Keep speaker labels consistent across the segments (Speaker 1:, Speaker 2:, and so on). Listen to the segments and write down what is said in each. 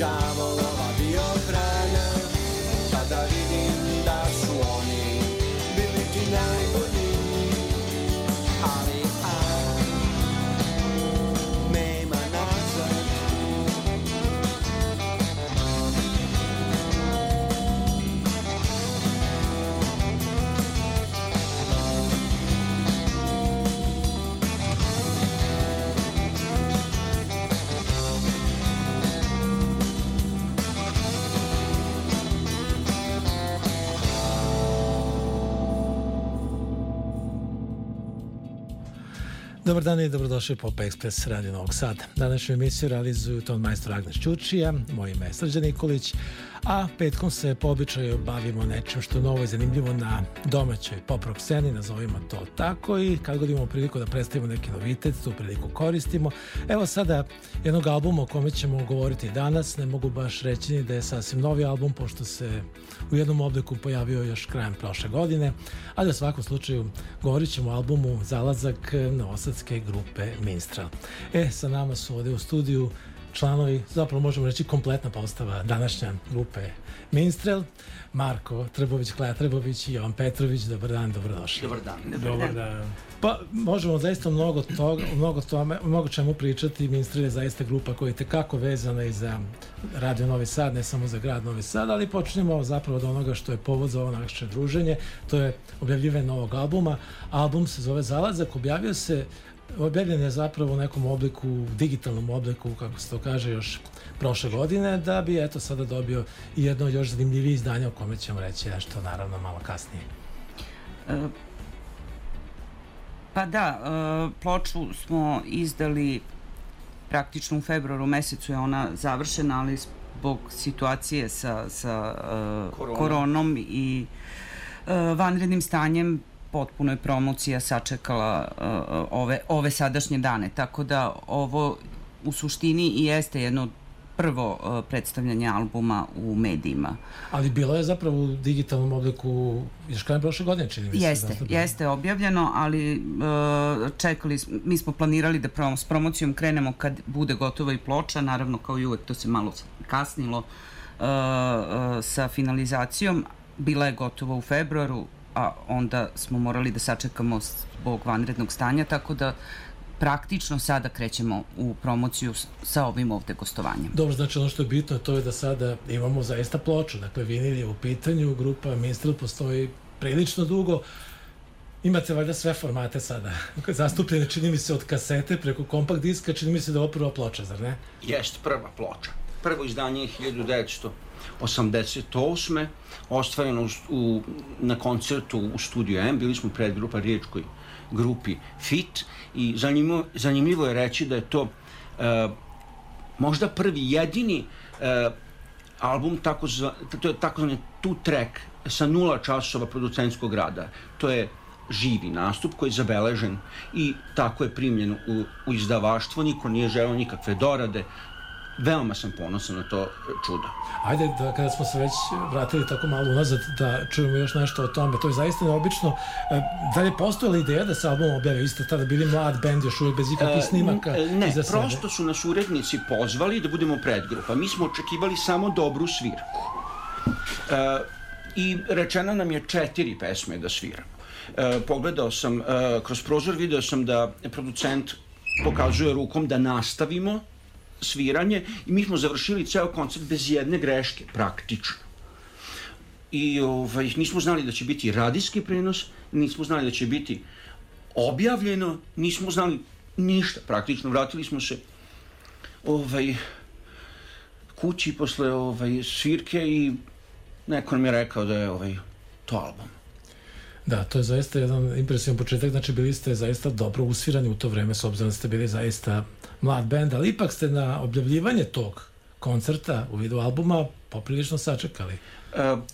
Speaker 1: 我们。Dobar dan i dobrodošli u Pop Express Radio Novog Sada. Današnju emisiju realizuju ton majstor Agnes Čučija, moj ime je Srđan Nikolić, a petkom se po običaju bavimo nečem što je novo i zanimljivo na domaćoj pop rock sceni, nazovimo to tako i kad god imamo priliku da predstavimo neki novitet, tu priliku koristimo. Evo sada jednog albuma o kome ćemo govoriti danas, ne mogu baš reći ni da je sasvim novi album, pošto se u jednom obliku pojavio još krajem prošle godine, ali u svakom slučaju govorit ćemo o albumu Zalazak Novosadske grupe Minstrel. E, sa nama su ovde u studiju članovi, zapravo možemo reći kompletna postava današnja grupe Minstrel, Marko Trbović, Klaja Trbović i Jovan Petrović, dobar dan, dobrodošli.
Speaker 2: Dobar dan.
Speaker 1: Dobar dan. Pa možemo zaista mnogo toga, mnogo, tome, mnogo čemu pričati. Minstrel je zaista grupa koja je tekako vezana i za Radio Novi Sad, ne samo za grad Novi Sad, ali počnemo zapravo od onoga što je povod za ovo naše druženje. To je objavljivanje novog albuma. Album se zove Zalazak, objavio se objavljen je zapravo u nekom obliku, digitalnom obliku, kako se to kaže, još prošle godine, da bi eto sada dobio i jedno još zanimljivije izdanje o kome ćemo reći nešto naravno malo kasnije. E,
Speaker 3: pa da, e, ploču smo izdali praktično u februaru mesecu je ona završena, ali zbog situacije sa, sa Korona. koronom i vanrednim stanjem potpuno je promocija sačekala uh, ove, ove sadašnje dane, tako da ovo u suštini i jeste jedno prvo uh, predstavljanje albuma u medijima.
Speaker 1: Ali bilo je zapravo u digitalnom obliku još krajem prošle godine, čini mi
Speaker 3: se. Jeste, da jeste objavljeno, ali uh, čekali, mi smo planirali da prom s promocijom krenemo kad bude gotova i ploča, naravno kao i uvek to se malo kasnilo uh, sa finalizacijom, bila je gotova u februaru, a onda smo morali da sačekamo zbog vanrednog stanja, tako da praktično sada krećemo u promociju sa ovim ovde gostovanjem.
Speaker 1: Dobro, znači ono što je bitno to je da sada imamo zaista ploču, dakle vinil je u pitanju, grupa Minstrel postoji prilično dugo, Imate valjda sve formate sada. Zastupljene čini mi se od kasete preko kompakt diska, čini mi se da je ovo prva ploča, zar ne?
Speaker 2: Jest, prva ploča. Prvo izdanje je 1988. ostvareno u, na koncertu u studiju M. Bili smo predgrupa riječkoj grupi FIT i zanimljivo, zanimljivo je reći da je to uh, možda prvi jedini uh, album tako za, to je takozvani two track sa nula časova producentskog rada. To je živi nastup koji je zabeležen i tako je primljen u, u izdavaštvo, niko nije želeo nikakve dorade, veoma sam ponosan na to čudo.
Speaker 1: Ajde, da, kada smo se već vratili tako malo unazad, da čujemo još nešto o tome. To je zaista neobično. E, da li je postojala ideja da se album objavi? Isto tada bili mlad bend, još uvijek bez ikakvih e, snimaka
Speaker 2: Ne, iza prosto su nas urednici pozvali da budemo predgrupa. Mi smo očekivali samo dobru svirku. E, I rečeno nam je četiri pesme da sviramo. E, pogledao sam, e, kroz prozor video sam da producent pokazuje rukom da nastavimo sviranje i mi smo završili ceo koncert bez jedne greške, praktično. I ovaj, nismo znali da će biti radijski prenos, nismo znali da će biti objavljeno, nismo znali ništa praktično. Vratili smo se ovaj, kući posle ovaj, svirke i neko nam je rekao da je ovaj, to album.
Speaker 1: Da, to je zaista jedan impresivan početak, znači bili ste zaista dobro usvirani u to vreme, s obzirom da ste bili zaista mlad bend, ali ipak ste na objavljivanje tog koncerta u vidu albuma poprilično sačekali.
Speaker 2: E,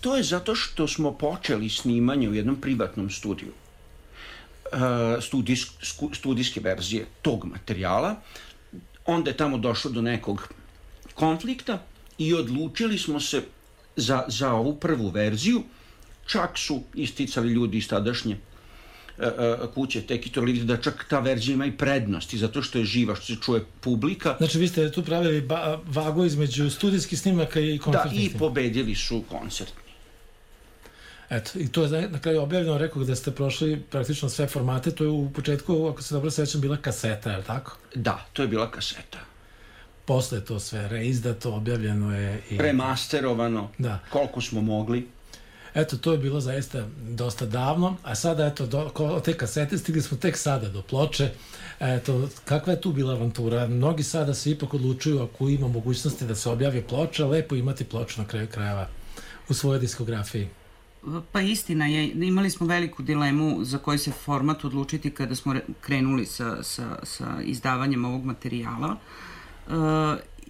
Speaker 2: to je zato što smo počeli snimanje u jednom privatnom studiju. E, studijsk, studijske verzije tog materijala. Onda je tamo došlo do nekog konflikta i odlučili smo se za, za ovu prvu verziju čak su isticali ljudi iz tadašnje e, e, kuće Tekitor vidi da čak ta verzija ima i prednosti zato što je živa, što se čuje publika.
Speaker 1: Znači vi ste tu pravili ba, vagu između studijskih snimaka i koncertnih
Speaker 2: Da, i pobedili su koncertni.
Speaker 1: Eto, i to je na kraju objavljeno, rekao da ste prošli praktično sve formate, to je u početku, ako se dobro sećam, bila kaseta, je li tako?
Speaker 2: Da, to je bila kaseta.
Speaker 1: Posle to sve reizdato, objavljeno je i...
Speaker 2: Remasterovano, da. koliko smo mogli.
Speaker 1: Eto, to je bilo zaista dosta davno, a sada, eto, do, te kasete stigli smo tek sada do ploče. Eto, kakva je tu bila avantura? Mnogi sada se ipak odlučuju, ako ima mogućnosti da se objavi ploča, lepo imati ploču na kraju krajeva u svojoj diskografiji.
Speaker 3: Pa istina je, imali smo veliku dilemu za koji se format odlučiti kada smo krenuli sa, sa, sa izdavanjem ovog materijala. Uh,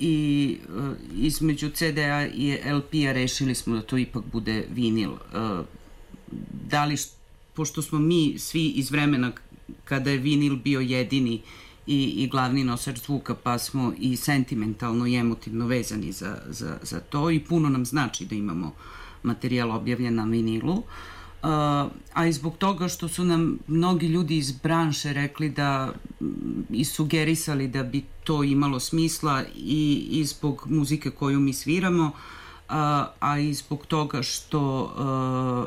Speaker 3: i uh, između CD-a i LP-a rešili smo da to ipak bude vinil. Uh, da li, pošto smo mi svi iz vremena kada je vinil bio jedini i, i glavni nosač zvuka, pa smo i sentimentalno i emotivno vezani za, za, za to i puno nam znači da imamo materijal objavljen na vinilu. Uh, a i zbog toga što su nam mnogi ljudi iz branše rekli da i sugerisali da bi to imalo smisla i, i zbog muzike koju mi sviramo, a, a i zbog toga što a,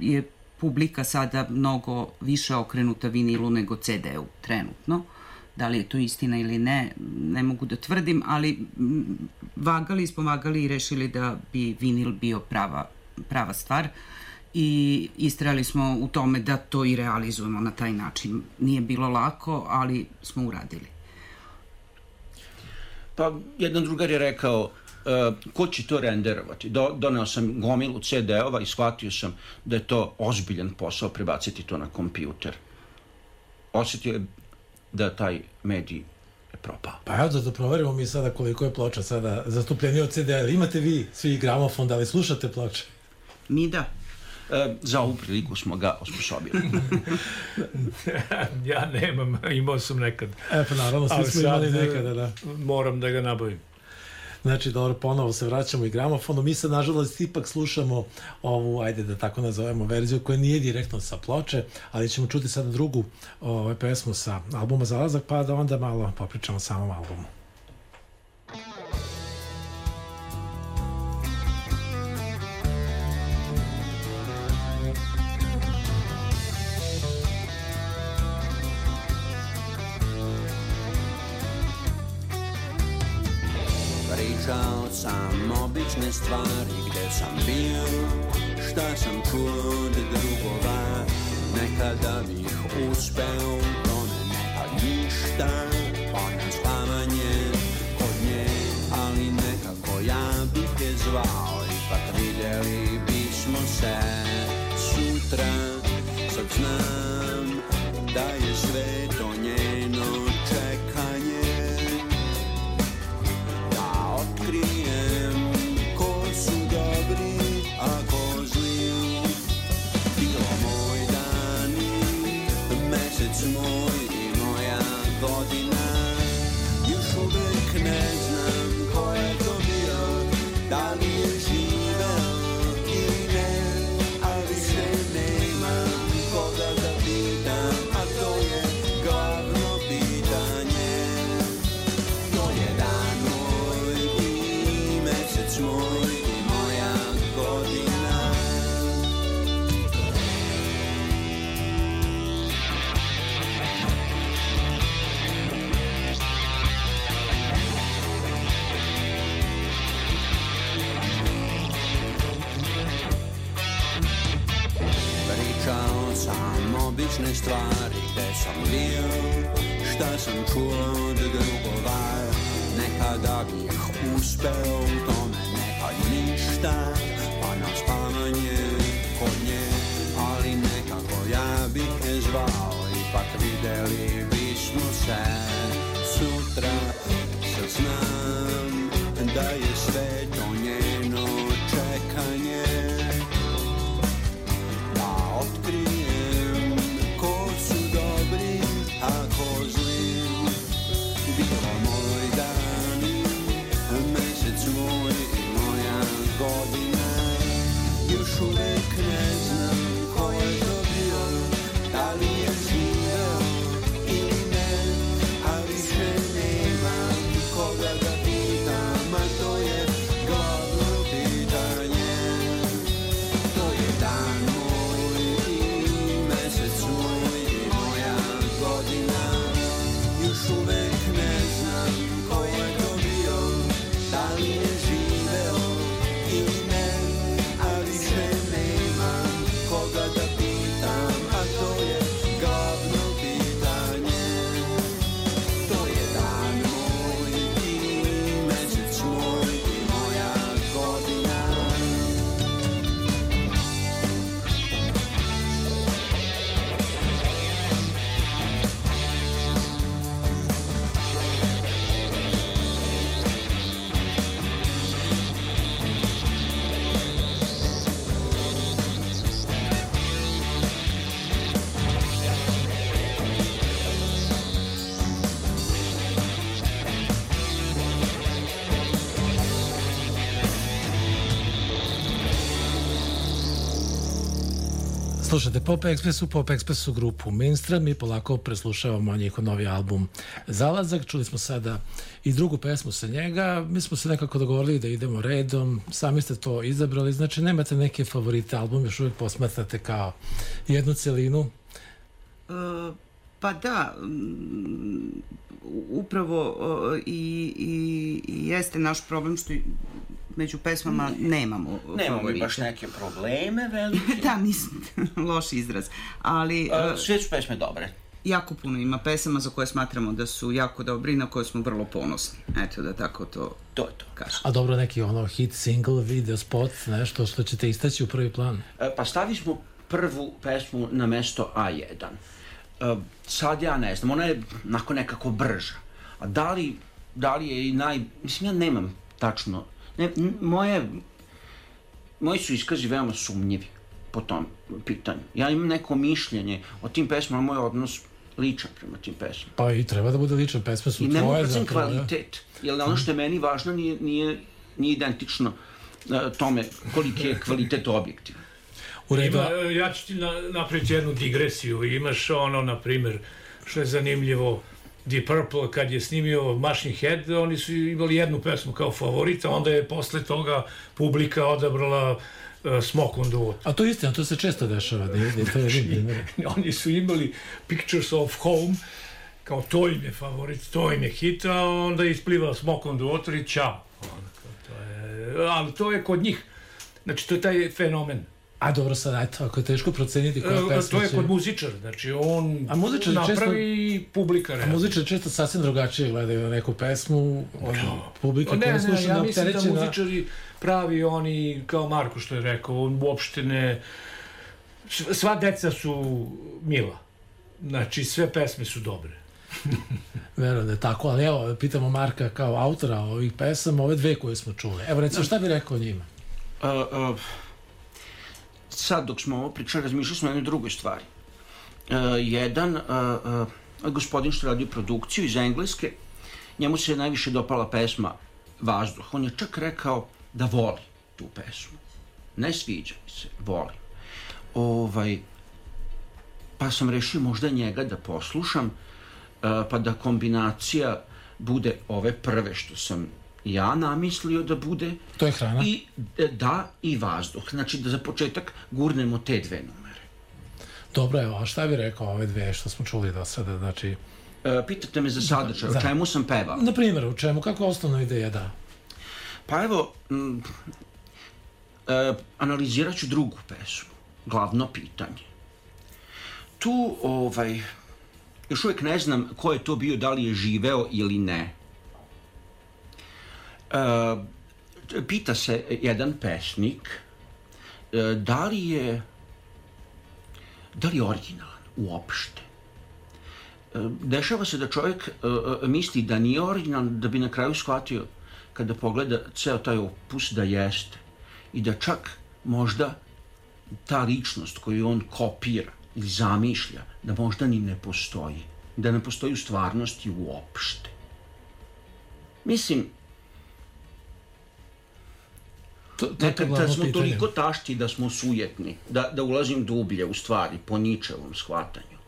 Speaker 3: je publika sada mnogo više okrenuta vinilu nego CD-u trenutno. Da li je to istina ili ne, ne mogu da tvrdim, ali vagali, ispomagali i rešili da bi vinil bio prava, prava stvar. Uh, i istrali smo u tome da to i realizujemo na taj način. Nije bilo lako, ali smo uradili.
Speaker 2: Pa, jedan drugar je rekao, uh, ko će to renderovati? Do, doneo sam gomilu CD-ova i shvatio sam da je to ozbiljan posao prebaciti to na kompjuter. Osetio je da taj medij je propao.
Speaker 1: Pa evo da, da proverimo mi sada koliko je ploča sada zastupljeni od CD-a. Imate vi svi gramofon, da li slušate ploče?
Speaker 3: Mi da.
Speaker 2: E, za ovu priliku smo ga osposobili.
Speaker 4: ja nemam, imao sam nekad.
Speaker 1: E, pa naravno, svi smo imali e, nekada, da.
Speaker 4: Moram da ga nabavim.
Speaker 1: Znači, dobro, ponovo se vraćamo i gramofonu. Mi sad, nažalost, ipak slušamo ovu, ajde da tako nazovemo, verziju koja nije direktno sa ploče, ali ćemo čuti sada drugu ovaj, pesmu sa albuma Zalazak, pa da onda malo popričamo o samom albumu.
Speaker 5: Sam obične stvari Gde sam bio, šta sam čuo od drugova Nekada bih uspeo u tome Nekad ništa Pa na spavanje kod nje. Ali nekako ja bih je zvao Ipak vidjeli bismo se sutra. Sad znam da je sve mesec moj
Speaker 1: Slušajte Pop Expressu, Pop Expressu grupu Mainstream mi polako preslušavamo njihov novi album Zalazak. Čuli smo sada i drugu pesmu sa njega. Mi smo se nekako dogovorili da idemo redom. Sami ste to izabrali. Znači nemate neke favorite album, još uvijek posmatrate kao jednu celinu.
Speaker 3: E, Pa da, upravo o, i, i, i jeste naš problem što među pesmama nemamo
Speaker 2: Nemamo i
Speaker 3: favorite.
Speaker 2: baš neke probleme velike.
Speaker 3: da, nisam, loš izraz. Ali
Speaker 2: A,
Speaker 3: e,
Speaker 2: Sve su pesme dobre.
Speaker 3: jako puno ima pesama za koje smatramo da su jako dobri i na koje smo vrlo ponosni. Eto da tako to
Speaker 2: To je to.
Speaker 3: kažem.
Speaker 1: A dobro, neki ono hit, single, video spot, nešto što ćete istaći u prvi plan.
Speaker 2: E, Pa stavili smo prvu pesmu na mesto A1. E, Sad ja ne znam, ona je onako nekako brža. A da li, da li je i naj... Mislim, ja nemam tačno... Ne, moje, moji su iskazi veoma sumnjivi po tom pitanju. Ja imam neko mišljenje o tim pesmama, moj odnos ličan prema tim pesmama.
Speaker 1: Pa i treba da bude ličan, pesme su
Speaker 2: I ne mogu
Speaker 1: tvoje
Speaker 2: procen
Speaker 1: zapravo. da.
Speaker 2: kvalitet, jer ono što je meni važno nije, nije, nije identično e, tome koliki je kvalitet objektiva.
Speaker 1: U redu,
Speaker 4: Ima, ja ću ti na, napraviti jednu digresiju. Imaš ono, na primjer, što je zanimljivo, Deep Purple kad je snimio Machine Head, oni su imali jednu pesmu kao favorita, onda je posle toga publika odabrala uh, Smoke on the Water.
Speaker 1: a to je istina, to se često dešava, da je, da je to je primjer.
Speaker 4: Oni su imali Pictures of Home, kao to im je favorit, to im je hit, a onda ispliva Smoke on the Water i čao. To je, ali to je kod njih, znači to je taj fenomen.
Speaker 1: A dobro sad, eto, ako je teško proceniti koja
Speaker 4: E,
Speaker 1: pesma
Speaker 4: To je
Speaker 1: će...
Speaker 4: kod muzičara, znači on
Speaker 1: A muzičari
Speaker 4: napravi
Speaker 1: često-
Speaker 4: publika
Speaker 1: A
Speaker 4: reaguje.
Speaker 1: muzičari često sasvim drugačije gledaju na neku pesmu od publike
Speaker 4: O, Ne,
Speaker 1: koja
Speaker 4: ne,
Speaker 1: sluša
Speaker 4: ja mislim da muzičari pravi oni, kao Marko što je rekao, on uopšte ne... Sva deca su mila. Znači, sve pesme su dobre.
Speaker 1: Verujem da je tako, ali evo, pitamo Marka kao autora ovih pesama, ove dve koje smo čuli. Evo, recimo, šta bi rekao o njima?
Speaker 2: Uh, uh, sad dok smo ovo pričali, razmišljali smo o jednoj drugoj stvari. Uh, jedan uh, uh, gospodin što radi produkciju iz Engleske, njemu se najviše dopala pesma Vazduh. On je čak rekao da voli tu pesmu. Ne sviđa mi se, voli. Ovaj, pa sam rešio možda njega da poslušam, uh, pa da kombinacija bude ove prve što sam ja namislio da bude,
Speaker 1: To je hrana.
Speaker 2: i e, da i vazduh. Znači da za početak gurnemo te dve numere.
Speaker 1: Dobro, evo, a šta bi rekao ove dve što smo čuli do sada? Znači,
Speaker 2: E, pitate me za sadržaj, o
Speaker 1: Da.
Speaker 2: čemu sam pevao?
Speaker 1: na primjer, u čemu, kako osnovna ideja, da?
Speaker 2: Pa evo, m, e, analizirat ću drugu pesmu, glavno pitanje. Tu, ovaj, još uvijek ne znam ko je to bio, da li je živeo ili ne. E, pita se jedan pesnik e, da li je da li je originalan uopšte. E, dešava se da čovjek misli da nije originalan, da bi na kraju shvatio kada pogleda ceo taj opus da jeste i da čak možda ta ličnost koju on kopira ili zamišlja, da možda ni ne postoji. Da ne postoji u stvarnosti uopšte. Mislim, Nekad da smo
Speaker 1: pitanje.
Speaker 2: toliko tašti da smo sujetni, da, da ulazim dublje u stvari, po ničevom shvatanju.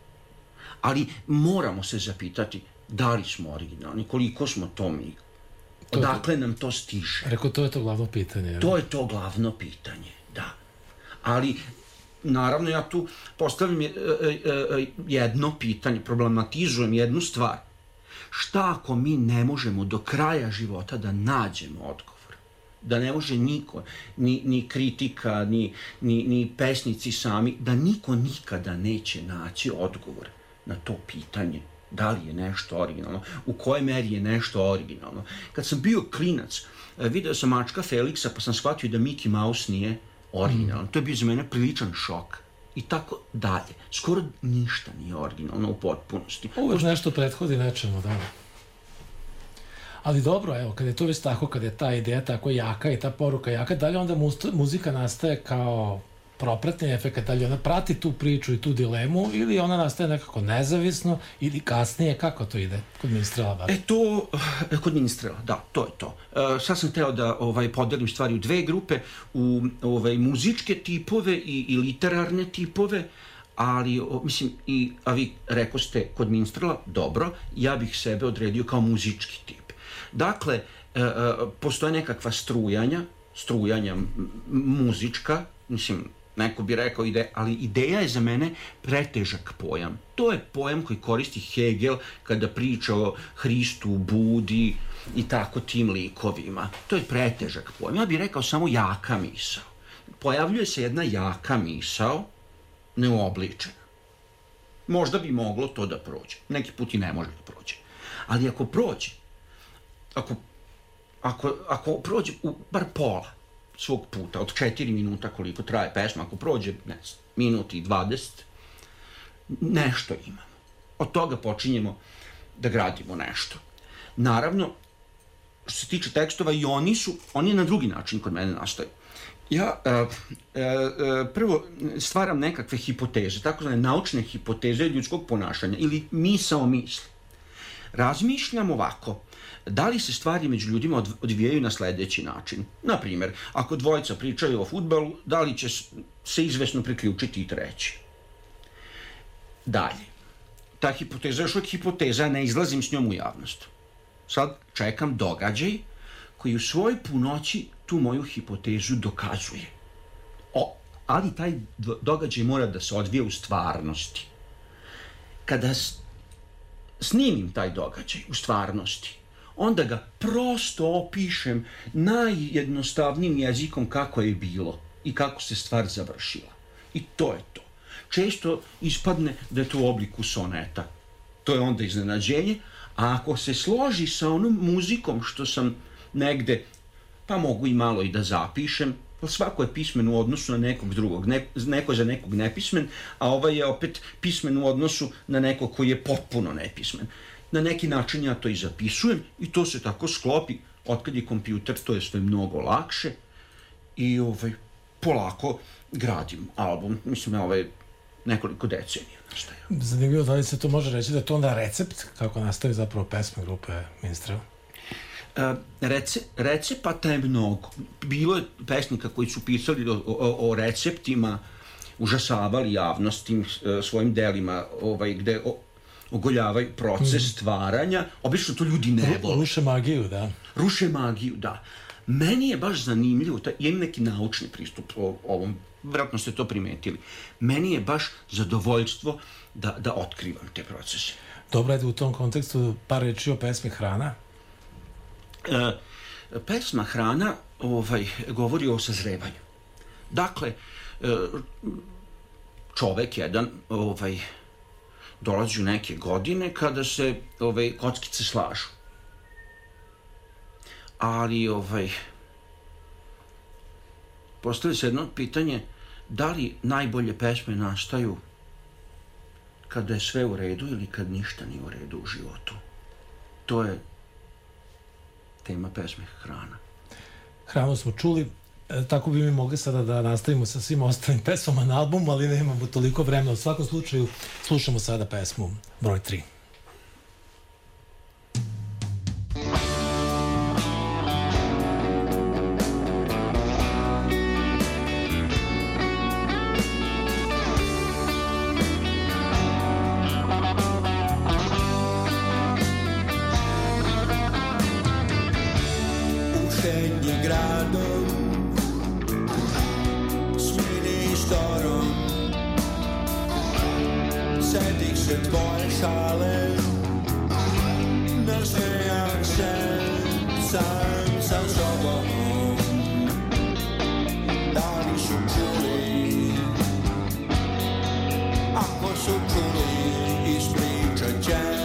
Speaker 2: Ali moramo se zapitati da li smo originalni, koliko smo to mi, odakle nam to stiže.
Speaker 1: Rekao, to je to glavno pitanje.
Speaker 2: To je to glavno pitanje, da. Ali, naravno, ja tu postavljam je- e, e, e, jedno pitanje, problematizujem jednu stvar. Šta ako mi ne možemo do kraja života da nađemo odgovor? Da ne može niko, ni, ni kritika, ni, ni, ni pesnici sami, da niko nikada neće naći odgovor na to pitanje da li je nešto originalno, u kojoj meri je nešto originalno. Kad sam bio klinac, e, video sam mačka Feliksa pa sam shvatio da Mickey Mouse nije originalan. To je bio za mene priličan šok. I tako dalje. Skoro ništa nije originalno u potpunosti.
Speaker 1: Uvijek nešto prethodi nečemu, da. Ali dobro, evo, kad je to već tako, kad je ta ideja tako jaka i ta poruka jaka, da li onda muzika nastaje kao propratni efekt, da li ona prati tu priču i tu dilemu, ili ona nastaje nekako nezavisno, ili kasnije, kako to ide kod ministrela bar?
Speaker 2: E to, e, kod ministrela, da, to je to. E, sad sam teo da ovaj, podelim stvari u dve grupe, u ovaj, muzičke tipove i, i literarne tipove, ali, o, mislim, i, a vi reko ste kod ministrela, dobro, ja bih sebe odredio kao muzički tip. Dakle, e, e, postoje nekakva strujanja, strujanja muzička, mislim, neko bi rekao ide, ali ideja je za mene pretežak pojam. To je pojam koji koristi Hegel kada priča o Hristu, Budi i tako tim likovima. To je pretežak pojam. Ja bih rekao samo jaka misao. Pojavljuje se jedna jaka misao, neobličena. Možda bi moglo to da prođe. Neki put i ne može da prođe. Ali ako prođe, ako, ako, ako prođe u bar pola svog puta, od četiri minuta koliko traje pesma, ako prođe, ne znam, minut i dvadeset, nešto imamo. Od toga počinjemo da gradimo nešto. Naravno, što se tiče tekstova, i oni su, oni na drugi način kod mene nastaju. Ja e, e, e, prvo stvaram nekakve hipoteze, takozvane naučne hipoteze ljudskog ponašanja ili misao misli. Razmišljam ovako, da li se stvari među ljudima od- odvijaju na sledeći način. Na primjer, ako dvojica pričaju o futbalu, da li će se izvesno priključiti i treći. Dalje, ta hipoteza još uvijek hipoteza, ne izlazim s njom u javnost. Sad čekam događaj koji u svojoj punoći tu moju hipotezu dokazuje. O, ali taj do- događaj mora da se odvije u stvarnosti. Kada snimim taj događaj u stvarnosti, onda ga prosto opišem najjednostavnijim jezikom kako je bilo. i kako se stvar završila. I to je to. Često ispadne da je to u obliku soneta. To je onda iznenađenje, a ako se složi sa onom muzikom što sam negde, pa mogu i malo i da zapišem, pa svako je pismen u odnosu na nekog drugog. Ne, neko je za nekog nepismen, a ovaj je opet pismen u odnosu na nekog koji je potpuno nepismen. Na neki način ja to i zapisujem i to se tako sklopi. Otkad je kompjuter, to je sve mnogo lakše i ovaj, polako gradim album. Mislim, ovaj, nekoliko decenija. Šta je.
Speaker 1: Zanimljivo da li se to može reći da je to onda recept kako nastavi zapravo pesma grupe Minstrel?
Speaker 2: E, rece, recepata je mnogo. Bilo je pesnika koji su pisali o, o, o receptima, užasavali javnost tim e, svojim delima, ovaj, gde o, ogoljavaju proces stvaranja. Obično to ljudi ne vole.
Speaker 1: Ruše magiju, da.
Speaker 2: Ruše magiju, da. Meni je baš zanimljivo, taj, imam neki naučni pristup o, ovom, vjerojatno ste to primetili. Meni je baš zadovoljstvo da, da otkrivam te procese.
Speaker 1: Dobro, ajde u tom kontekstu par reči o pesmi Hrana.
Speaker 2: E, pesma Hrana ovaj, govori o sazrevanju. Dakle, e, čovek jedan ovaj, dolazi u neke godine kada se ovaj, kockice slažu. Ali, ovaj, postavlja se jedno pitanje, da li najbolje pesme nastaju kada je sve u redu ili kad ništa nije u redu u životu? To je tema pesme Hrana.
Speaker 1: Hranu smo čuli, tako bi mi mogli sada da nastavimo sa svim ostalim pesmama na albumu, ali nemamo toliko vremena. U svakom slučaju slušamo sada pesmu broj 3.
Speaker 5: se tvoje šale Nasmejak se sam sa sobom Da li su čuli Ako su čuli Ispričat će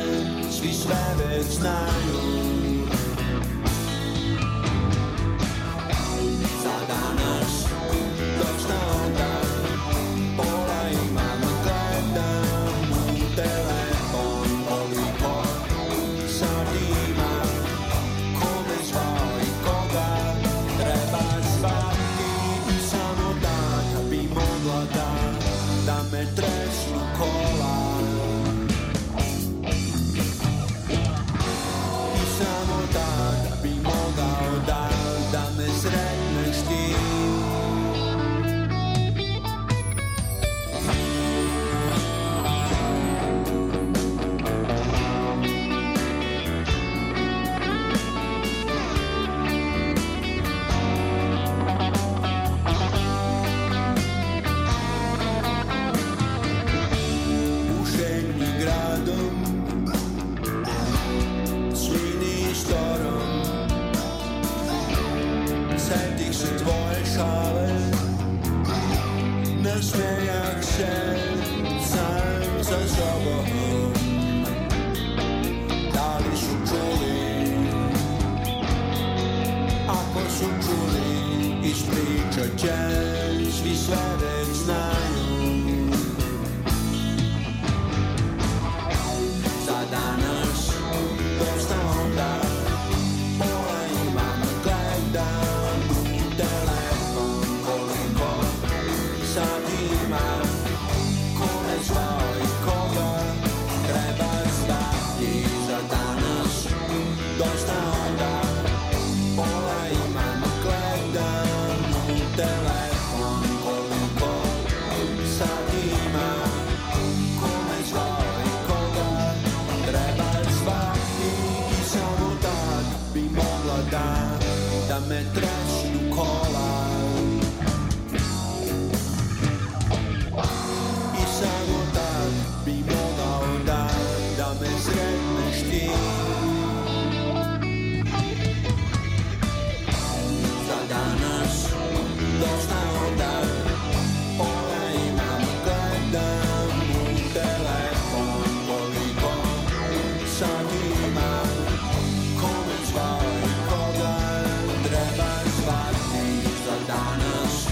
Speaker 5: danas.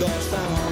Speaker 5: Dosta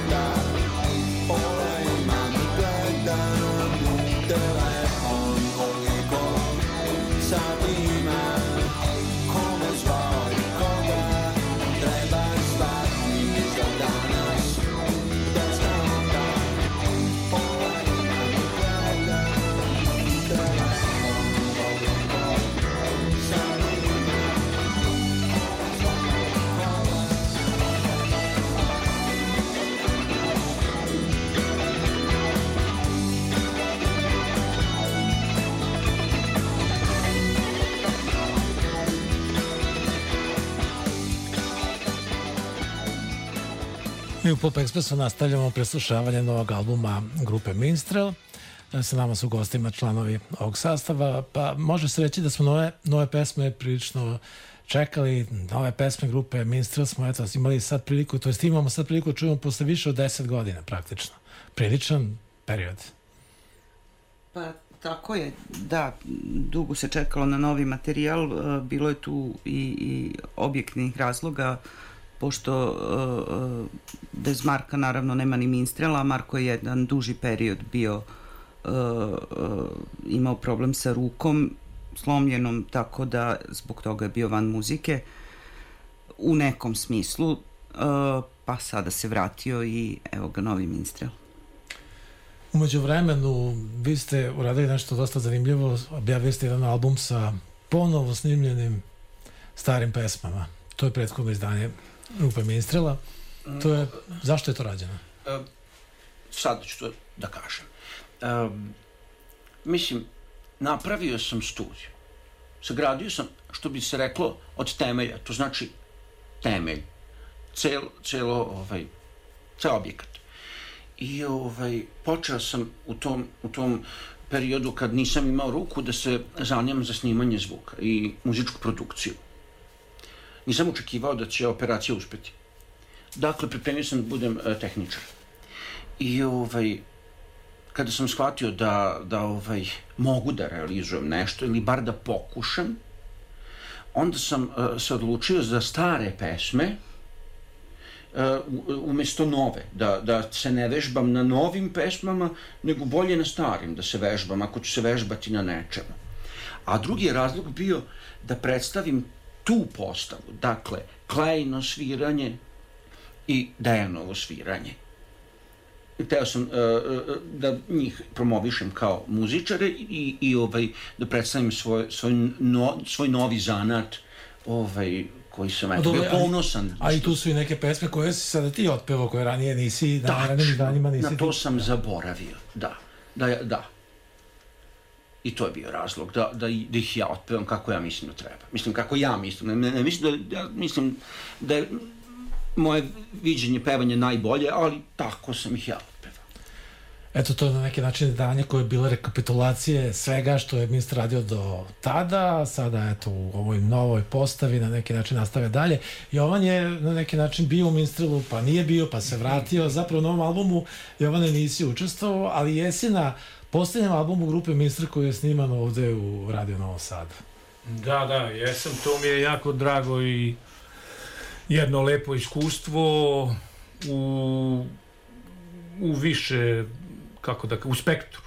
Speaker 1: Mi u Pop Expressu nastavljamo preslušavanje novog albuma grupe Minstrel. Sa nama su gostima članovi ovog sastava, pa može se reći da smo nove, nove pesme prilično čekali, nove pesme grupe Minstrel smo eto, imali sad priliku, to jest imamo sad priliku da čujemo posle više od 10 godina praktično. Priličan period.
Speaker 3: Pa tako je, da, dugo se čekalo na novi materijal, bilo je tu i, i objektnih razloga, pošto uh, bez Marka naravno nema ni Minstrela, Marko je jedan duži period bio uh, imao problem sa rukom slomljenom, tako da zbog toga je bio van muzike u nekom smislu, pa sada se vratio i evo ga novi Minstrel.
Speaker 1: Umeđu vremenu vi ste uradili nešto dosta zanimljivo, objavili ste jedan album sa ponovo snimljenim starim pesmama. To je prethodno izdanje grupe Minstrela. To je, zašto je to rađeno?
Speaker 2: Sad ću to da kažem. Um, mislim, napravio sam studiju. Sagradio sam, što bi se reklo, od temelja. To znači temelj. Cel, celo, ovaj, ceo objekat. I ovaj, počeo sam u tom, u tom periodu kad nisam imao ruku da se zanimam za snimanje zvuka i muzičku produkciju. Nisam očekivao da će operacija uspeti. Dakle, pripremio sam da budem uh, tehničar. I ovaj, kada sam shvatio da, da ovaj, mogu da realizujem nešto ili bar da pokušam, onda sam uh, se odlučio za stare pesme uh, umesto nove, da, da se ne vežbam na novim pesmama, nego bolje na starim da se vežbam, ako ću se vežbati na nečemu. A drugi je razlog bio da predstavim tu postavu, dakle, Klejno sviranje i Dejanovo sviranje. Teo sam uh, da njih promovišem kao muzičare i, i ovaj, da predstavim svoj, svoj, no, svoj novi zanat ovaj, koji sam eto, bio ponosan.
Speaker 1: A, i tu su i neke pesme koje si sada ti otpevao, koje ranije nisi, na ranim danima nisi...
Speaker 2: Na to sam da. zaboravio, da. Da, da. I to je bio razlog, da, da, da ih ja otpevam kako ja mislim da treba. Mislim, kako ja mislim. Ne, ne mislim da, ja mislim da je moje viđenje pevanja najbolje, ali tako sam ih ja otpevao.
Speaker 1: Eto, to je na neki način danje koje je bila rekapitulacije svega što je ministar radio do tada, sada eto u ovoj novoj postavi na neki način nastave dalje. Jovan je na neki način bio u ministrilu, pa nije bio, pa se vratio. Zapravo u novom albumu Jovane nisi učestvovao, ali jesi na poslednjem albumu grupe Ministar koji je sniman ovde u Radio Novo Sad.
Speaker 4: Da, da, jesam, to mi je jako drago i jedno lepo iskustvo u, u više, kako da, u spektru.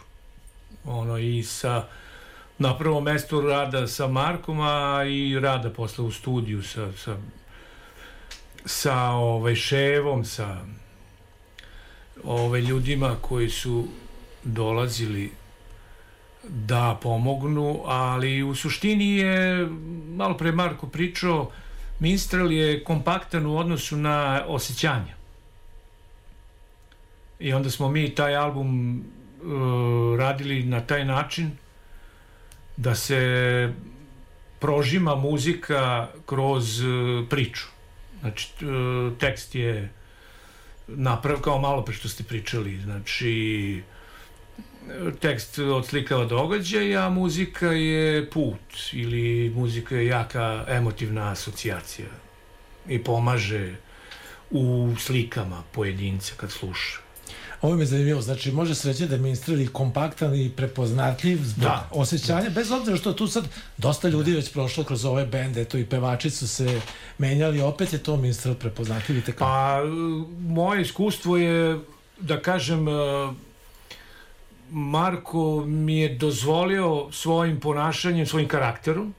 Speaker 4: Ono, i sa, na prvom mestu rada sa Markom, a i rada posle u studiju sa, sa, sa ovaj, Ševom, sa ovaj, ljudima koji su dolazili da pomognu, ali u suštini je, malo pre Marko pričao, Minstrel je kompaktan u odnosu na osjećanja. I onda smo mi taj album uh, radili na taj način da se prožima muzika kroz uh, priču. Znači, uh, tekst je naprav kao malo pre što ste pričali. Znači, tekst odslikava događaj, a muzika je put ili muzika je jaka emotivna asocijacija i pomaže u slikama pojedinca kad sluša.
Speaker 1: Ovo mi je zanimljivo, znači može se reći da je Minstrel i kompaktan i prepoznatljiv zbog da. osjećanja, bez obzira što tu sad dosta ljudi da. već prošlo kroz ove bende, eto i pevači su se menjali, opet je to Minstrel prepoznatljiv i tako.
Speaker 4: Pa, moje iskustvo je, da kažem, Marko mi je dozvolio svojim ponašanjem, svojim karakterom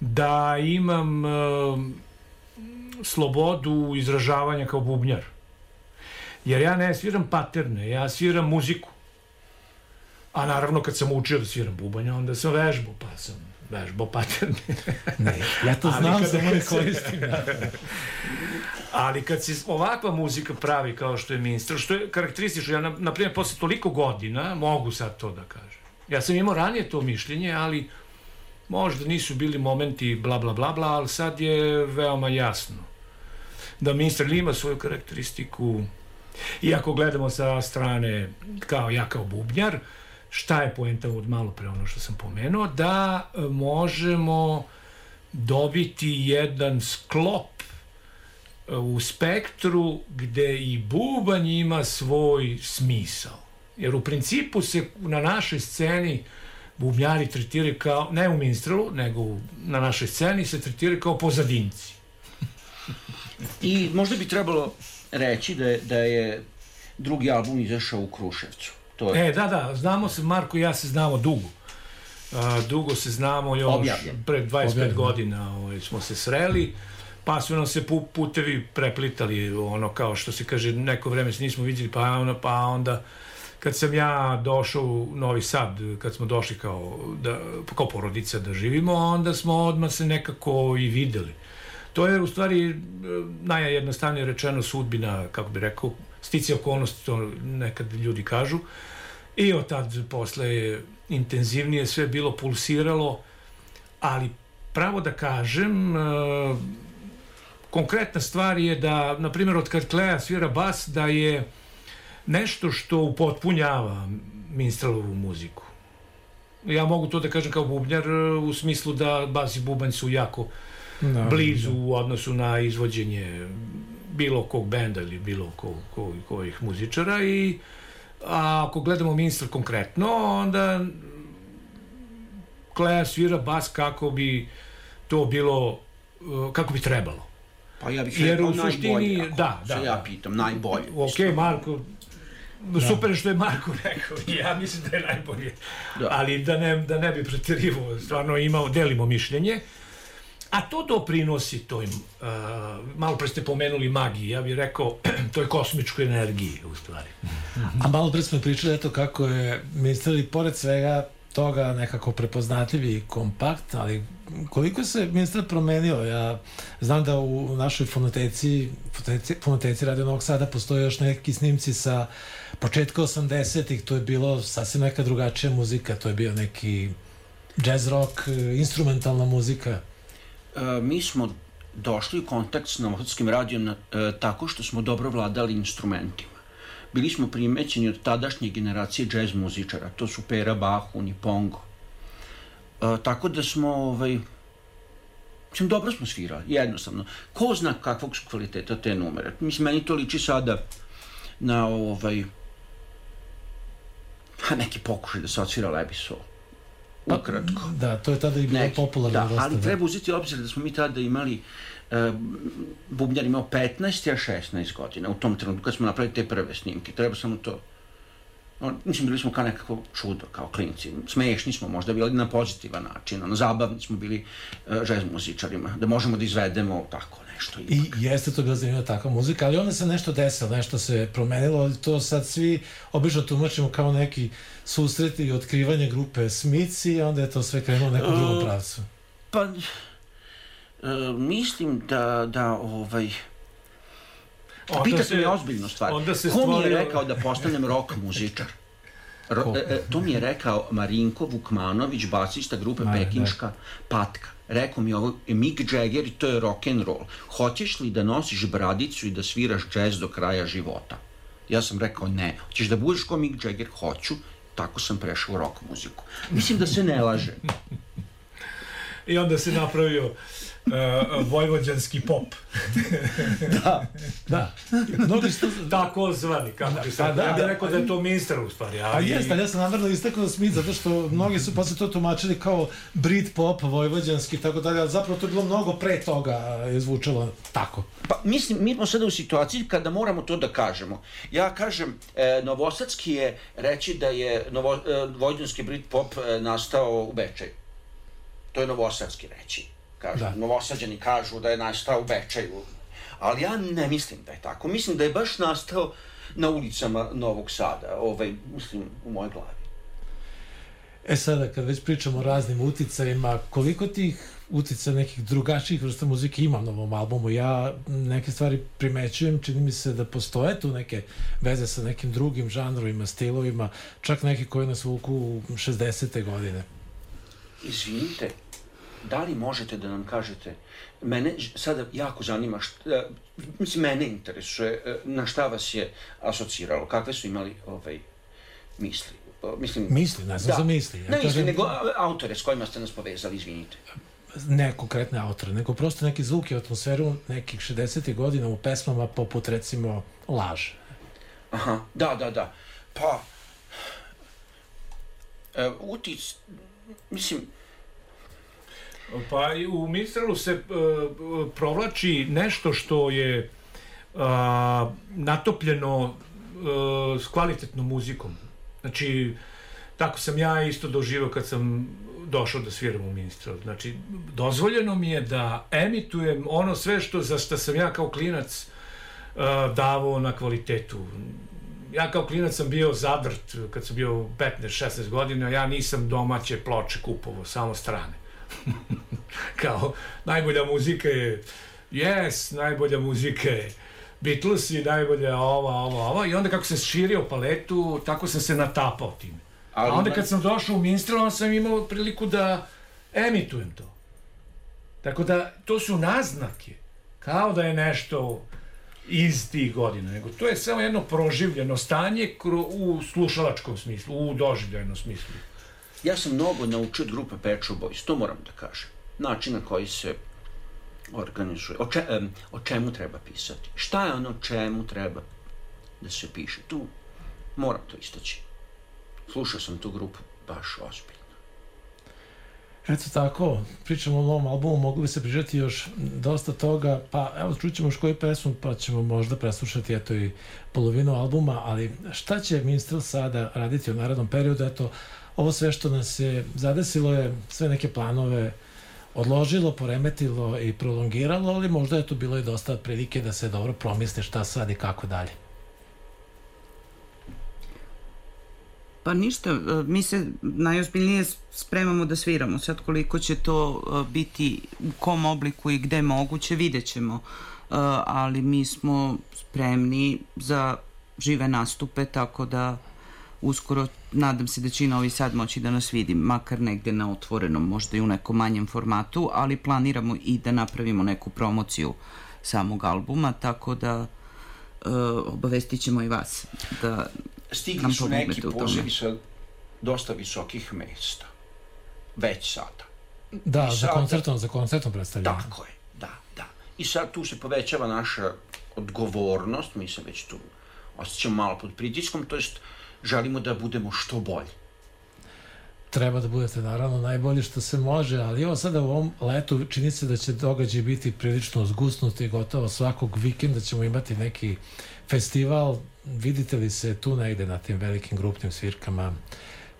Speaker 4: da imam uh, slobodu izražavanja kao bubnjar. Jer ja ne sviram paterne, ja sviram muziku. A naravno kad sam učio da sviram bubanja, onda sam vežbao, pa sam vežbao paterne.
Speaker 1: ne, ja to znam, samo ne koristim.
Speaker 4: Ali kad se ovakva muzika pravi kao što je Minster, što je karakteristično, ja na, na primjer posle toliko godina mogu sad to da kažem. Ja sam imao ranije to mišljenje, ali možda nisu bili momenti bla bla bla bla, ali sad je veoma jasno. da Minstrel ima svoju karakteristiku i ako gledamo sa strane kao ja kao bubnjar, šta je poenta od malo pre ono što sam pomenuo, da možemo dobiti jedan sklop u spektru gde i bubanj ima svoj smisao. Jer u principu se na našoj sceni bubnjari tretiraju kao, ne u Minstrelu, nego na našoj sceni se tretiraju kao pozadinci.
Speaker 2: I možda bi trebalo reći da je, da je drugi album izašao u Kruševcu. To je
Speaker 4: E, da, da, znamo se, Marko i ja se znamo dugo. A, dugo se znamo još
Speaker 2: Objavljen.
Speaker 4: pre 25
Speaker 1: Objavljen.
Speaker 4: godina ovaj, smo se sreli, pa su nam se pu, putevi preplitali, ono kao što se kaže, neko vreme se nismo vidjeli, pa, ono, pa onda kad sam ja došao u Novi Sad, kad smo došli kao, da, kao porodica da živimo, onda smo odmah se nekako i videli. To je u stvari e, najjednostavnije rečeno sudbina, kako bi rekao, stice okolnosti, to nekad ljudi kažu. I od tad posle je intenzivnije sve bilo pulsiralo, ali pravo da kažem, e, konkretna stvar je da, na primjer, od kad Klea svira bas, da je nešto što upotpunjava Minstrelovu muziku. Ja mogu to da kažem kao bubnjar u smislu da bas i bubanj su jako
Speaker 1: Da,
Speaker 4: blizu u odnosu na izvođenje bilo kog benda ili bilo ko, ko, kojih muzičara i a ako gledamo Minstrel konkretno, onda Klea svira bas kako bi to bilo uh, kako bi trebalo.
Speaker 2: Pa ja bih
Speaker 4: Jer
Speaker 2: rekao
Speaker 4: suštini-
Speaker 2: najbolji, ako
Speaker 4: da,
Speaker 2: se
Speaker 4: da,
Speaker 2: ja
Speaker 4: da.
Speaker 2: pitam, najbolji.
Speaker 4: Ok, Marko, super je što je Marko rekao ja mislim da je najbolje.
Speaker 2: Da.
Speaker 4: Ali da ne, da ne bi preterivo, stvarno imao, delimo mišljenje. A to doprinosi toj, uh, malo pre ste pomenuli magiji, ja bih rekao, toj kosmičkoj energiji, u stvari.
Speaker 1: A malo pre smo pričali eto kako je i pored svega toga nekako prepoznatljiv i kompakt, ali koliko se Minstrel promenio? Ja znam da u našoj fonoteci, fonoteci, fonoteci Radio Novog Sada postoje još neki snimci sa početka 80-ih, to je bilo sasvim neka drugačija muzika, to je bio neki jazz rock, instrumentalna muzika.
Speaker 2: E, mi smo došli u kontakt s Novosadskim radijom na, e, tako što smo dobro vladali instrumentima. Bili smo primećeni od tadašnje generacije džez muzičara, to su Pera, Bahun i Pongo. E, tako da smo, ovaj, mislim, dobro smo svirali, jednostavno. Ko zna kakvog su kvaliteta te numere? Mislim, meni to liči sada na ovaj, neki pokušaj da se odsvira Lebi Sol. Ukratko.
Speaker 1: Da, to je tada i bilo
Speaker 2: Neki,
Speaker 1: popularno.
Speaker 2: Da,
Speaker 1: dosta,
Speaker 2: ali treba uzeti obzir da smo mi tada imali uh, bubnjar imao 15, ja 16 godina u tom trenutku kad smo napravili te prve snimke. Treba samo to No, mislim, bili smo kao nekako čudo, kao klinci. Smešni smo možda bili na pozitivan način, ono, zabavni smo bili uh, žez muzičarima, da možemo da izvedemo tako nešto.
Speaker 1: I
Speaker 2: ipak.
Speaker 1: jeste to bila zanimljiva takva muzika, ali onda se nešto desilo, nešto se promenilo, ali to sad svi obično tumačimo kao neki susret i otkrivanje grupe Smiths i onda je to sve krenulo u nekom drugom
Speaker 2: Uh,
Speaker 1: pravcu.
Speaker 2: Pa, uh, mislim da, da ovaj,
Speaker 4: Onda
Speaker 2: Pitate
Speaker 4: se-
Speaker 2: me ozbiljnu stvar.
Speaker 4: onda se
Speaker 2: Ko mi je
Speaker 4: stvorio-
Speaker 2: rekao da postanem rock muzičar? Ro, e, e, to mi je rekao Marinko Vukmanović, basista grupe
Speaker 1: Ma,
Speaker 2: Pekinška Patka. Rekao mi ovo Mick Jagger to je rock and roll. Hoćeš li da nosiš bradicu i da sviraš džez do kraja života? Ja sam rekao ne. Hoćeš da budeš kao Mick Jagger? Hoću. Tako sam prešao rock muziku. Mislim da se ne laže.
Speaker 4: I onda se napravio uh, vojvođanski pop.
Speaker 1: Da, mnogi su to...
Speaker 4: Tako zvani, kako bi se...
Speaker 1: Pa da,
Speaker 4: ja bih
Speaker 1: da,
Speaker 4: rekao da je to ministar u stvari.
Speaker 1: A
Speaker 4: Ali,
Speaker 1: jeste, ali ja sam namjerno istakao Smith zato što mnogi su posle to tumačili kao Brit pop, vojvođanski i tako dalje, ali zapravo to je bilo mnogo pre toga je zvučalo tako.
Speaker 2: Pa mislim, mi smo sada u situaciji kada moramo to da kažemo. Ja kažem, e, Novosadski je reći da je novo, e, vojvodinski Brit pop e, nastao u Bečaju. To je Novosadski reći. Kažu.
Speaker 1: Da.
Speaker 2: Novosađani kažu da je nastao u Bečaju. Ali ja ne mislim da je tako. Mislim da je baš nastao na ulicama Novog Sada. Ovaj, mislim, u mojoj glavi.
Speaker 1: E sada, kad već pričamo o raznim uticajima, koliko tih uticaja nekih drugačijih vrsta muzike ima na ovom albumu? Ja neke stvari primećujem, čini mi se da postoje tu neke veze sa nekim drugim žanrovima, stilovima, čak neki koji nas vuku u 60. godine.
Speaker 2: Izvinite, da li možete da nam kažete, mene sada jako zanima, šta, mislim, mene interesuje, e, na šta vas je asociralo, kakve su imali ovaj, misli? O, Mislim,
Speaker 1: Misli, ne znam za misli. Ja
Speaker 2: ne misli,
Speaker 1: kažem-
Speaker 2: nego a, autore s kojima ste nas povezali, izvinite.
Speaker 1: ne konkretne autore, nego prosto neki zvuk i atmosferu nekih 60. godina u pesmama poput recimo Laž.
Speaker 2: Aha, da, da, da. Pa, e, utic, mislim,
Speaker 4: Pa u Minstralu se uh, provlači nešto što je uh, natopljeno uh, s kvalitetnom muzikom. Znači, tako sam ja isto doživao kad sam došao da sviram u Minstralu. Znači, dozvoljeno mi je da emitujem ono sve što za što sam ja kao klinac uh, davao na kvalitetu. Ja kao klinac sam bio zadrt kad sam bio 15-16 godina, ja nisam domaće ploče kupovao, samo strane kao najbolja muzika je Yes, najbolja muzika je Beatles i najbolja ova, ova, ova i onda kako sam širio paletu, tako sam se natapao time.
Speaker 2: Ali
Speaker 4: A onda kad sam došao u Minstrel, onda sam imao priliku da emitujem to. Tako da, to su naznake. Kao da je nešto iz tih godina, nego to je samo jedno proživljeno stanje u slušalačkom smislu, u doživljenom smislu.
Speaker 2: Ja sam mnogo naučio od grupe Pet Boys, to moram da kažem. Način na koji se organizuje, o, če, o čemu treba pisati, šta je ono čemu treba da se piše. Tu moram to istaći. Slušao sam tu grupu baš ozbiljno.
Speaker 1: Eto tako, pričamo o novom albumu, mogli bi se pričati još dosta toga, pa evo čućemo još koju pesmu, pa ćemo možda preslušati eto i polovinu albuma, ali šta će Minstrel sada raditi u narednom periodu, eto, ovo sve što nas je zadesilo je sve neke planove odložilo, poremetilo i prolongiralo, ali možda je tu bilo i dosta prilike da se dobro promisli šta sad i kako dalje.
Speaker 3: Pa ništa, mi se najozbiljnije spremamo da sviramo. Sad koliko će to e, biti, u kom obliku i gde moguće, vidjet ćemo. E, Ali mi smo spremni za žive nastupe, tako da uskoro nadam se da će i Novi Sad moći da nas vidi, makar negde na otvorenom, možda i u nekom manjem formatu, ali planiramo i da napravimo neku promociju samog albuma, tako da e, obavestit ćemo i vas da
Speaker 2: Stigli
Speaker 3: Nam
Speaker 2: su neki
Speaker 3: u tome.
Speaker 2: pozivi sa dosta visokih mesta. Već sada.
Speaker 1: Da,
Speaker 2: I
Speaker 1: za
Speaker 2: sada-
Speaker 1: koncertom, za koncertom predstavljamo.
Speaker 2: Tako je, da, da. I sad tu se povećava naša odgovornost, mi se već tu osjećamo malo pod pritiskom, to jest želimo da budemo što bolji.
Speaker 1: treba da budete naravno najbolji što se može, ali evo sada u ovom letu čini se da će događaj biti prilično zgusnuti, gotovo svakog vikenda ćemo imati neki festival. Vidite li se tu negde na tim velikim grupnim svirkama,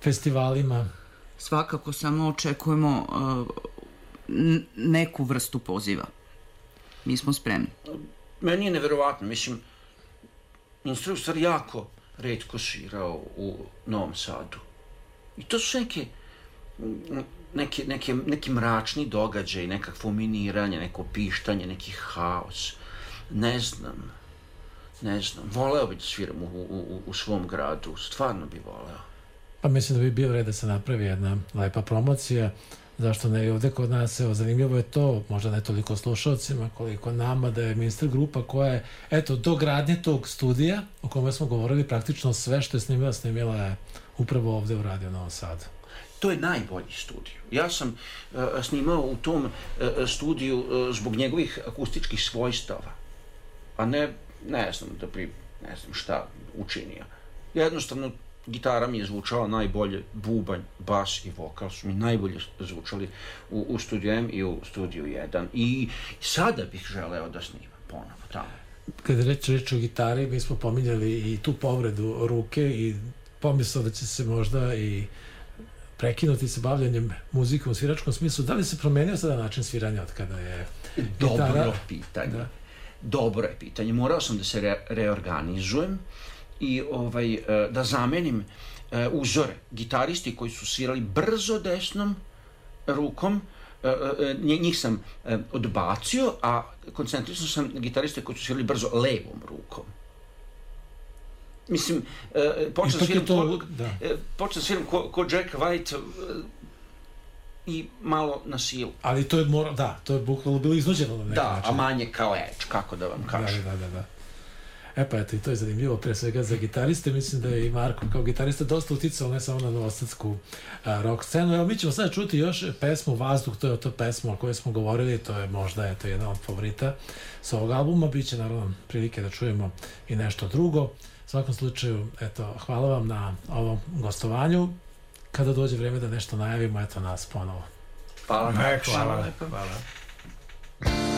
Speaker 1: festivalima?
Speaker 3: Svakako samo očekujemo uh, neku vrstu poziva. Mi smo spremni.
Speaker 2: Meni je neverovatno, mislim, instruktor jako redko svirao u Novom Sadu. I to su neke, neke, neke, neki mračni događaj, nekakvo miniranje, neko pištanje, neki haos. Ne znam, ne znam. Voleo bi da sviram u, u, u, svom gradu, stvarno bi voleo.
Speaker 1: Pa mislim da bi bio red da se napravi jedna lepa promocija. Zašto ne i ovde kod nas, evo, zanimljivo je to, možda ne toliko slušalcima, koliko nama, da je Minster grupa koja je, eto, do gradnje tog studija, o kome smo govorili, praktično sve što je snimila, snimila je upravo ovde u Radio Novom Sadu.
Speaker 2: To je najbolji studio. Ja sam uh, snimao u tom uh, studiju uh, zbog njegovih akustičkih svojstava, a ne, ne znam, da bi, ne znam šta učinio. Jednostavno, gitara mi je zvučala najbolje, bubanj, bas i vokal su mi najbolje zvučali u, u studiju M i u studiju 1. I sada bih želeo da snimam ponovo tamo.
Speaker 1: Kada reč, reč o gitari, mi smo pominjali i tu povredu ruke i pomislio da će se možda i prekinuti sa bavljanjem muzikom u sviračkom smislu. Da li se promenio sada način sviranja od kada je
Speaker 2: Dobro
Speaker 1: gitara?
Speaker 2: pitanje.
Speaker 1: Da.
Speaker 2: Dobro je pitanje. Morao sam da se re, reorganizujem i ovaj, e, da zamenim e, uzore. Gitaristi koji su svirali brzo desnom rukom, e, njih sam odbacio, a koncentrisao sam gitariste koji su svirali brzo levom rukom. Mislim, počeo
Speaker 1: sam
Speaker 2: svirati
Speaker 1: da.
Speaker 2: počeo da sviram ko, ko Jack White i malo na silu.
Speaker 1: Ali to je mora, da, to je bukvalno bilo iznuđeno na neki
Speaker 2: da,
Speaker 1: način.
Speaker 2: Da, a manje kao edge, kako da vam da, kažem.
Speaker 1: Da, da, da. da. E pa eto, i to je zanimljivo, pre svega za gitariste, mislim da je i Marko kao gitarista dosta uticao ne samo na novostadsku rock scenu. Evo, mi ćemo sada čuti još pesmu Vazduh, to je to pesma o kojoj smo govorili, to je možda eto, jedna od favorita sa ovog albuma, bit će naravno prilike da čujemo i nešto drugo. U svakom slučaju, eto, hvala vam na ovom gostovanju. Kada dođe vreme da nešto najavimo, eto nas ponovo.
Speaker 2: Hvala, hvala,
Speaker 4: hvala. hvala.
Speaker 5: hvala.